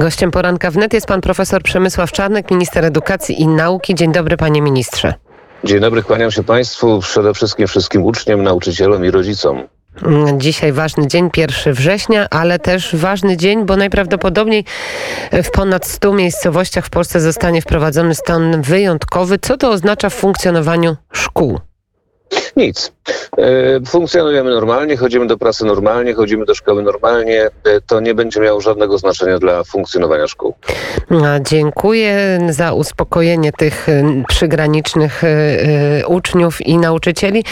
Gościem poranka wnet jest pan profesor Przemysław Czarnek, minister edukacji i nauki. Dzień dobry, panie ministrze. Dzień dobry, kłaniam się państwu, przede wszystkim wszystkim uczniom, nauczycielom i rodzicom. Dzisiaj ważny dzień, 1 września, ale też ważny dzień, bo najprawdopodobniej w ponad 100 miejscowościach w Polsce zostanie wprowadzony stan wyjątkowy. Co to oznacza w funkcjonowaniu szkół? Nic. E, funkcjonujemy normalnie, chodzimy do pracy normalnie, chodzimy do szkoły normalnie. E, to nie będzie miało żadnego znaczenia dla funkcjonowania szkół. Dziękuję za uspokojenie tych przygranicznych e, uczniów i nauczycieli.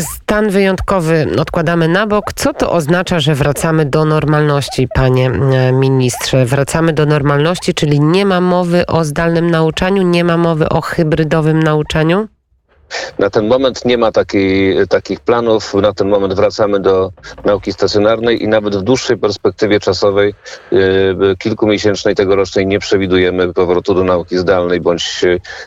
Stan wyjątkowy odkładamy na bok. Co to oznacza, że wracamy do normalności, panie ministrze? Wracamy do normalności, czyli nie ma mowy o zdalnym nauczaniu, nie ma mowy o hybrydowym nauczaniu? Na ten moment nie ma takiej, takich planów. Na ten moment wracamy do nauki stacjonarnej i nawet w dłuższej perspektywie czasowej, yy, kilkumiesięcznej, tegorocznej, nie przewidujemy powrotu do nauki zdalnej bądź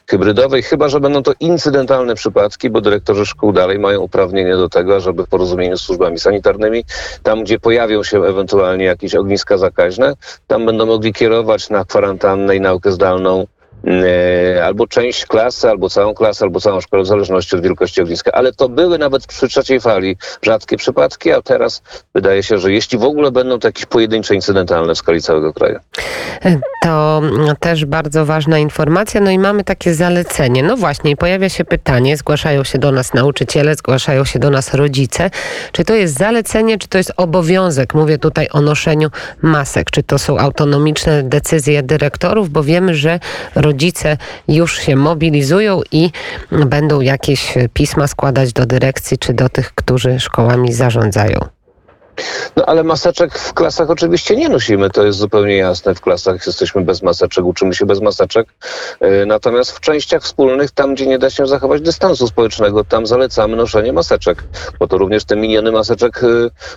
hybrydowej, chyba że będą to incydentalne przypadki, bo dyrektorzy szkół dalej mają uprawnienie do tego, żeby w porozumieniu z służbami sanitarnymi, tam gdzie pojawią się ewentualnie jakieś ogniska zakaźne, tam będą mogli kierować na kwarantannę i naukę zdalną albo część klasy, albo całą klasę, albo całą szkołę, w zależności od wielkości ogniska. Ale to były nawet przy trzeciej fali rzadkie przypadki, a teraz wydaje się, że jeśli w ogóle będą to jakieś pojedyncze incydentalne w skali całego kraju. To też bardzo ważna informacja. No i mamy takie zalecenie. No właśnie, pojawia się pytanie, zgłaszają się do nas nauczyciele, zgłaszają się do nas rodzice. Czy to jest zalecenie, czy to jest obowiązek? Mówię tutaj o noszeniu masek. Czy to są autonomiczne decyzje dyrektorów, bo wiemy, że rodzice rodzice już się mobilizują i będą jakieś pisma składać do dyrekcji czy do tych, którzy szkołami zarządzają. No ale maseczek w klasach oczywiście nie nosimy, to jest zupełnie jasne. W klasach jesteśmy bez maseczek, uczymy się bez maseczek. E, natomiast w częściach wspólnych, tam gdzie nie da się zachować dystansu społecznego, tam zalecamy noszenie maseczek, bo to również te miliony maseczek e,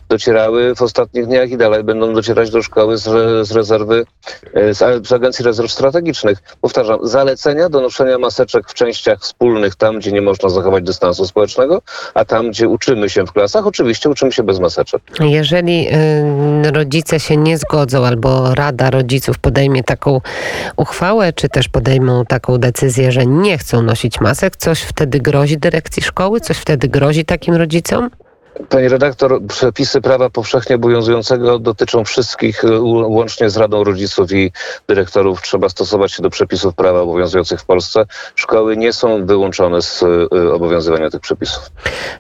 docierały w ostatnich dniach i dalej będą docierać do szkoły z, rezerwy, e, z Agencji Rezerw Strategicznych. Powtarzam, zalecenia do noszenia maseczek w częściach wspólnych, tam gdzie nie można zachować dystansu społecznego, a tam gdzie uczymy się w klasach, oczywiście uczymy się bez maseczek. Jeżeli y, rodzice się nie zgodzą albo Rada Rodziców podejmie taką uchwałę, czy też podejmą taką decyzję, że nie chcą nosić masek, coś wtedy grozi dyrekcji szkoły? Coś wtedy grozi takim rodzicom? Pani redaktor, przepisy prawa powszechnie obowiązującego dotyczą wszystkich, y, łącznie z Radą Rodziców i Dyrektorów. Trzeba stosować się do przepisów prawa obowiązujących w Polsce. Szkoły nie są wyłączone z y, obowiązywania tych przepisów.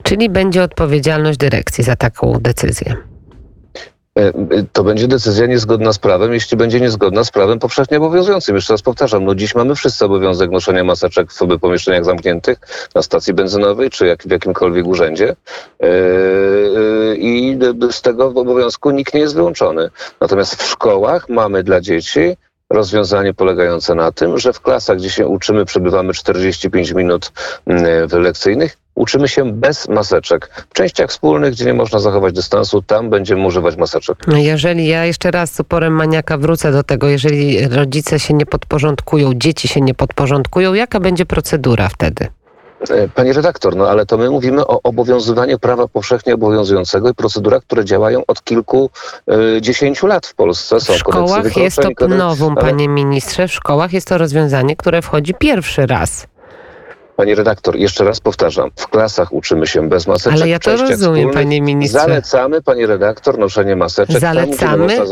Czyli będzie odpowiedzialność dyrekcji za taką decyzję. E, to będzie decyzja niezgodna z prawem, jeśli będzie niezgodna z prawem powszechnie obowiązującym. Jeszcze raz powtarzam, no dziś mamy wszyscy obowiązek noszenia maseczek w pomieszczeniach zamkniętych, na stacji benzynowej czy jak, w jakimkolwiek urzędzie e, e, i z tego obowiązku nikt nie jest wyłączony. Natomiast w szkołach mamy dla dzieci rozwiązanie polegające na tym, że w klasach, gdzie się uczymy, przebywamy 45 minut mm, lekcyjnych, uczymy się bez maseczek. W częściach wspólnych, gdzie nie można zachować dystansu, tam będziemy używać maseczek. Jeżeli ja jeszcze raz z uporem maniaka wrócę do tego, jeżeli rodzice się nie podporządkują, dzieci się nie podporządkują, jaka będzie procedura wtedy? E, Pani redaktor, no ale to my mówimy o obowiązywaniu prawa powszechnie obowiązującego i procedurach, które działają od kilkudziesięciu lat w Polsce. Są w szkołach jest to nowum, ale... panie ministrze. W szkołach jest to rozwiązanie, które wchodzi pierwszy raz. Pani redaktor, jeszcze raz powtarzam, w klasach uczymy się bez maseczek. Ale ja to rozumiem, panie ministrze. Zalecamy, pani redaktor, noszenie maseczek. Zalecamy. Tam,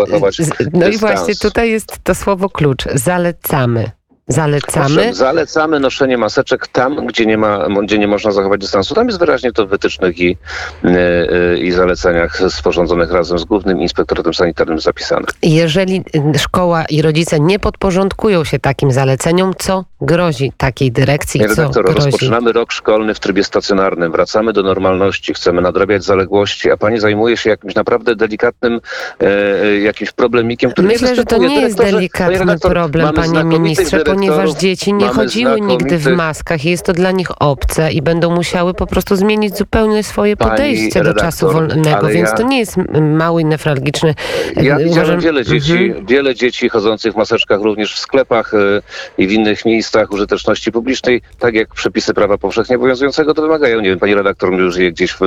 no i właśnie tutaj jest to słowo klucz. Zalecamy. Zalecamy? Zalecamy noszenie maseczek tam, gdzie nie, ma, gdzie nie można zachować dystansu. Tam jest wyraźnie to w wytycznych i, yy, i zaleceniach sporządzonych razem z Głównym Inspektoratem Sanitarnym zapisane. Jeżeli szkoła i rodzice nie podporządkują się takim zaleceniom, co grozi takiej dyrekcji? Panie redaktor, grozi? rozpoczynamy rok szkolny w trybie stacjonarnym. Wracamy do normalności, chcemy nadrabiać zaległości, a pani zajmuje się jakimś naprawdę delikatnym e, jakimś problemikiem, który Myślę, że to nie jest delikatny problem, panie ministrze, ponieważ dzieci nie chodziły nigdy w maskach i jest to dla nich obce i będą musiały po prostu zmienić zupełnie swoje podejście do czasu wolnego, więc ja... to nie jest mały, nefralgiczny. Ja e, widziałem wiele dzieci, mhm. wiele dzieci chodzących w maseczkach również w sklepach e, i w innych miejscach użyteczności publicznej, tak jak przepisy prawa powszechnie obowiązującego to wymagają. Nie wiem, pani redaktor już je gdzieś w,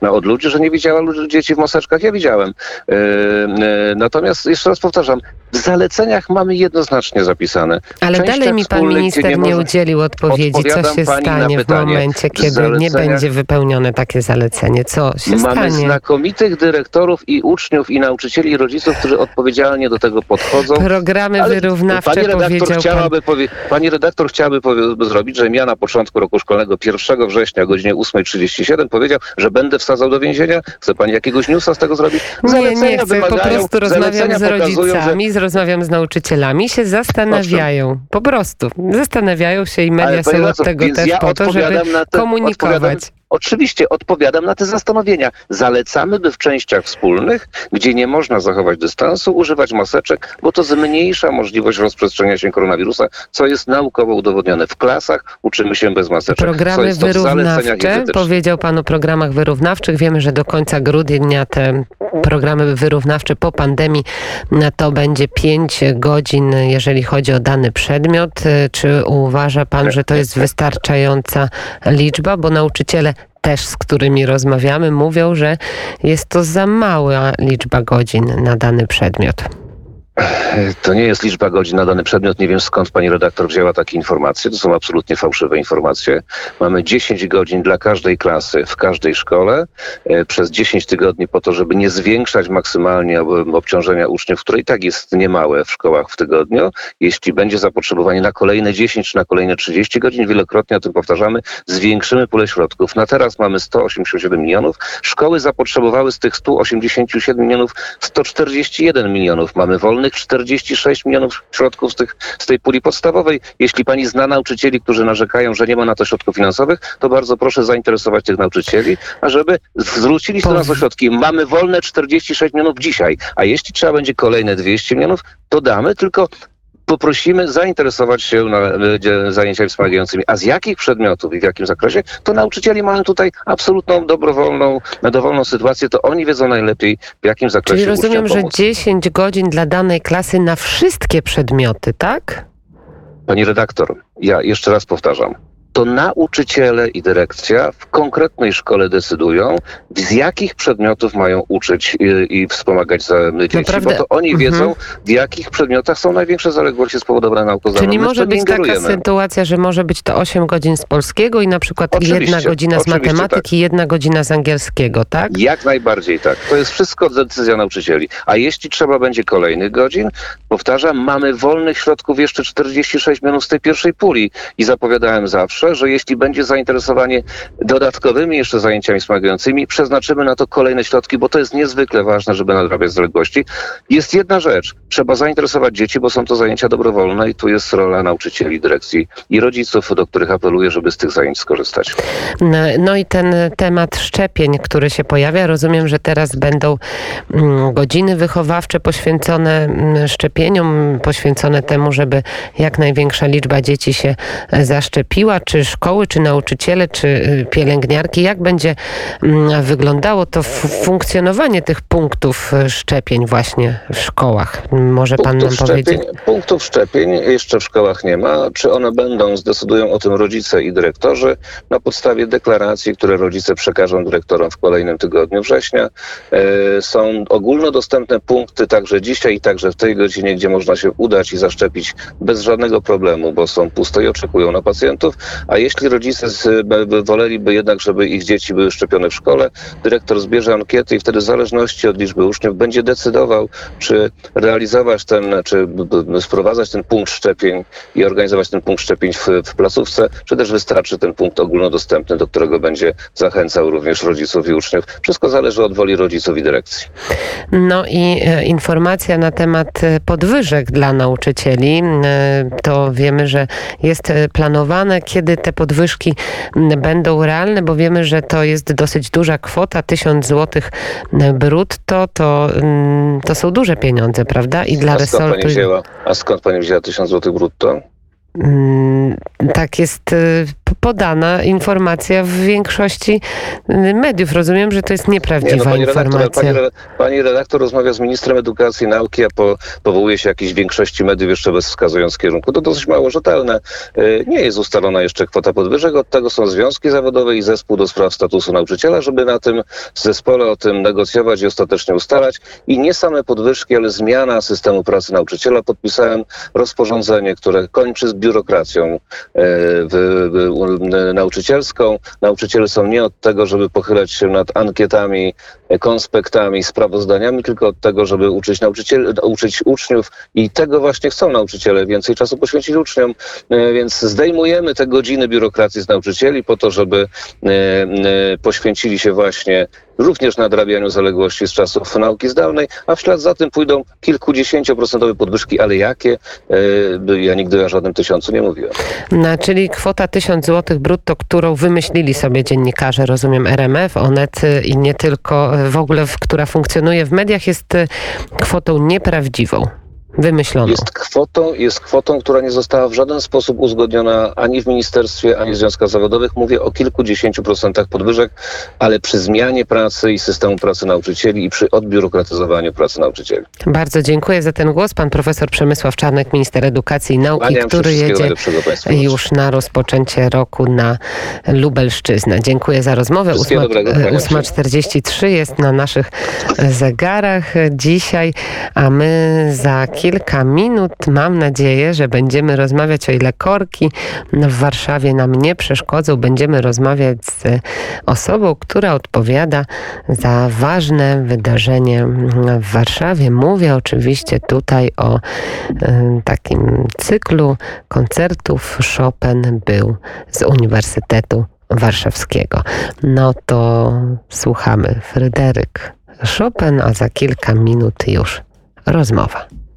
na odludziu, że nie widziała ludzi, dzieci w maseczkach. Ja widziałem. E, natomiast jeszcze raz powtarzam, W zaleceniach mamy jednoznacznie zapisane. Ale dalej mi pan minister nie, nie udzielił odpowiedzi, co się stanie w momencie, kiedy nie będzie wypełnione takie zalecenie. Co się mamy stanie? Mamy znakomitych dyrektorów i uczniów i nauczycieli i rodziców, którzy odpowiedzialnie do tego podchodzą. Programy Ale wyrównawcze pani redaktor chciałaby pan... powie... Pani redaktor chciałaby powie... zrobić, że ja na początku roku szkolnego 1 września o godzinie 8.37 powiedział, że będę wsadzał do więzienia. Chce pani jakiegoś newsa z tego zrobić? Zalecenia nie, nie chcę. Po prostu rozmawiam z rodzicami, że... rozmawiam z nauczycielami, się zastanawiają. Po prostu. Zastanawiają się i media są od tego też ja po to, żeby komunikować. Oczywiście odpowiadam na te zastanowienia. Zalecamy, by w częściach wspólnych, gdzie nie można zachować dystansu, używać maseczek, bo to zmniejsza możliwość rozprzestrzeniania się koronawirusa, co jest naukowo udowodnione. W klasach uczymy się bez maseczek. Programy wyrównawcze, powiedział Pan o programach wyrównawczych. Wiemy, że do końca grudnia te programy wyrównawcze po pandemii to będzie 5 godzin, jeżeli chodzi o dany przedmiot. Czy uważa Pan, że to jest wystarczająca liczba? Bo nauczyciele też, z którymi rozmawiamy, mówią, że jest to za mała liczba godzin na dany przedmiot. To nie jest liczba godzin na dany przedmiot. Nie wiem skąd pani redaktor wzięła takie informacje. To są absolutnie fałszywe informacje. Mamy 10 godzin dla każdej klasy w każdej szkole e, przez 10 tygodni po to, żeby nie zwiększać maksymalnie obciążenia uczniów, które i tak jest niemałe w szkołach w tygodniu. Jeśli będzie zapotrzebowanie na kolejne 10 czy na kolejne 30 godzin, wielokrotnie o tym powtarzamy, zwiększymy pulę środków. Na teraz mamy 187 milionów. Szkoły zapotrzebowały z tych 187 milionów 141 milionów. Mamy wolny 46 milionów środków z, tych, z tej puli podstawowej. Jeśli pani zna nauczycieli, którzy narzekają, że nie ma na to środków finansowych, to bardzo proszę zainteresować tych nauczycieli, ażeby zwrócili do nas środki. Mamy wolne 46 milionów dzisiaj, a jeśli trzeba będzie kolejne 200 milionów, to damy, tylko poprosimy zainteresować się na, e, zajęciami wspomagającymi. A z jakich przedmiotów i w jakim zakresie, to nauczycieli mają tutaj absolutną dobrowolną, dowolną sytuację, to oni wiedzą najlepiej, w jakim zakresie Czyli rozumiem, że 10 godzin dla danej klasy na wszystkie przedmioty, tak? Pani redaktor, ja jeszcze raz powtarzam to nauczyciele i dyrekcja w konkretnej szkole decydują, z jakich przedmiotów mają uczyć i, i wspomagać za dzieci, Naprawdę? bo to oni mhm. wiedzą, w jakich przedmiotach są największe zaległości spowodowane naukozaną. Czyli może być taka sytuacja, że może być to 8 godzin z polskiego i na przykład oczywiście, jedna godzina z matematyki, tak. jedna godzina z angielskiego, tak? Jak najbardziej tak. To jest wszystko decyzja nauczycieli. A jeśli trzeba będzie kolejnych godzin, powtarzam, mamy wolnych środków jeszcze 46 minut z tej pierwszej puli i zapowiadałem zawsze, że jeśli będzie zainteresowanie dodatkowymi jeszcze zajęciami wspomagającymi, przeznaczymy na to kolejne środki, bo to jest niezwykle ważne, żeby nadrabiać zaległości. Jest jedna rzecz. Trzeba zainteresować dzieci, bo są to zajęcia dobrowolne i tu jest rola nauczycieli, dyrekcji i rodziców, do których apeluję, żeby z tych zajęć skorzystać. No, no i ten temat szczepień, który się pojawia. Rozumiem, że teraz będą mm, godziny wychowawcze poświęcone mm, szczepieniom, poświęcone temu, żeby jak największa liczba dzieci się zaszczepiła. Czy szkoły, czy nauczyciele, czy y, pielęgniarki, jak będzie mm, wyglądało to funkcjonowanie tych punktów y, szczepień właśnie w szkołach? Może pan punktów nam szczepień, powiedzieć? Punktów szczepień jeszcze w szkołach nie ma. Czy one będą, zdecydują o tym rodzice i dyrektorzy na podstawie deklaracji, które rodzice przekażą dyrektorom w kolejnym tygodniu września. E, są ogólnodostępne punkty także dzisiaj i także w tej godzinie, gdzie można się udać i zaszczepić bez żadnego problemu, bo są puste i oczekują na pacjentów. A jeśli rodzice woleliby jednak, żeby ich dzieci były szczepione w szkole, dyrektor zbierze ankiety i wtedy w zależności od liczby uczniów będzie decydował, czy realizować ten, czy sprowadzać ten punkt szczepień i organizować ten punkt szczepień w, w placówce, czy też wystarczy ten punkt ogólnodostępny, do którego będzie zachęcał również rodziców i uczniów. Wszystko zależy od woli rodziców i dyrekcji. No i e, informacja na temat e, podwyżek dla nauczycieli. E, to wiemy, że jest planowane, kiedy kiedy te podwyżki będą realne, bo wiemy, że to jest dosyć duża kwota, 1000 zł brutto, to, to są duże pieniądze, prawda? I dla a resortu... Pani wzięła, a skąd pani wzięła 1000 zł brutto? Tak jest y, podana informacja w większości y, mediów. Rozumiem, że to jest Nie, nieprawdziwa no, pani, redaktor, informacja. pani, re- pani redaktor rozmawia z ministrem edukacji i nauki, a po, powołuje się jakiejś większości mediów jeszcze bez wskazując kierunku. To dosyć mało rzetelne. Y, Nie jest ustalona jeszcze kwota podwyżek. Od tego są związki zawodowe i zespół do spraw statusu nauczyciela, żeby na tym zespole o tym negocjować i ostatecznie ustalać. I nie same podwyżki, ale zmiana systemu pracy nauczyciela. Podpisałem rozporządzenie, które kończy z biurokracją w, w, u- nauczycielską. Nauczyciele są nie od tego, żeby pochylać się nad ankietami, e, konspektami, sprawozdaniami, tylko od tego, żeby uczyć nauczyciel, uczyć uczniów i tego właśnie chcą nauczyciele, więcej czasu poświęcić uczniom, E, więc zdejmujemy te godziny biurokracji z nauczycieli po to, żeby e, e, poświęcili się właśnie również nadrabianiu zaległości z czasów nauki zdalnej, a w ślad za tym pójdą kilkudziesięcioprocentowe podwyżki, ale jakie? Ja nigdy o żadnym tysiącu nie mówiłem. No, czyli kwota 1000 zł brutto, którą wymyślili sobie dziennikarze, rozumiem, RMF, Onet i nie tylko, w ogóle, która funkcjonuje w mediach, jest y, kwotą nieprawdziwą, wymyśloną. Jest kwotą, jest kwotą, która nie została w żaden sposób uzgodniona ani w ministerstwie, ani w związkach zawodowych. Mówię o kilkudziesięciu procentach podwyżek, ale przy zmianie pracy i systemu pracy nauczycieli i przy odbiurokratyzowaniu pracy nauczycieli. Bardzo dziękuję za ten głos. Pan profesor Przemysław Czarnek, minister edukacji i nauki, który jedzie już na rozpoczęcie roku na Lubelszczyznę. Dziękuję za rozmowę. Wszystkiego dobrego, kłaniam się. 8.43 jest na naszych zegarach dzisiaj, a my za kilka minut mam nadzieję, że będziemy rozmawiać o ile korki w Warszawie nam nie przeszkodzą. Będziemy rozmawiać z osobą, która odpowiada za ważne wydarzenie w Warszawie. Mówię oczywiście tutaj o e, takim cyklu koncertów Chopin był z Uniwersytetu Warszawskiego. No to słuchamy Fryderyk Chopin, a za kilka minut już rozmowa.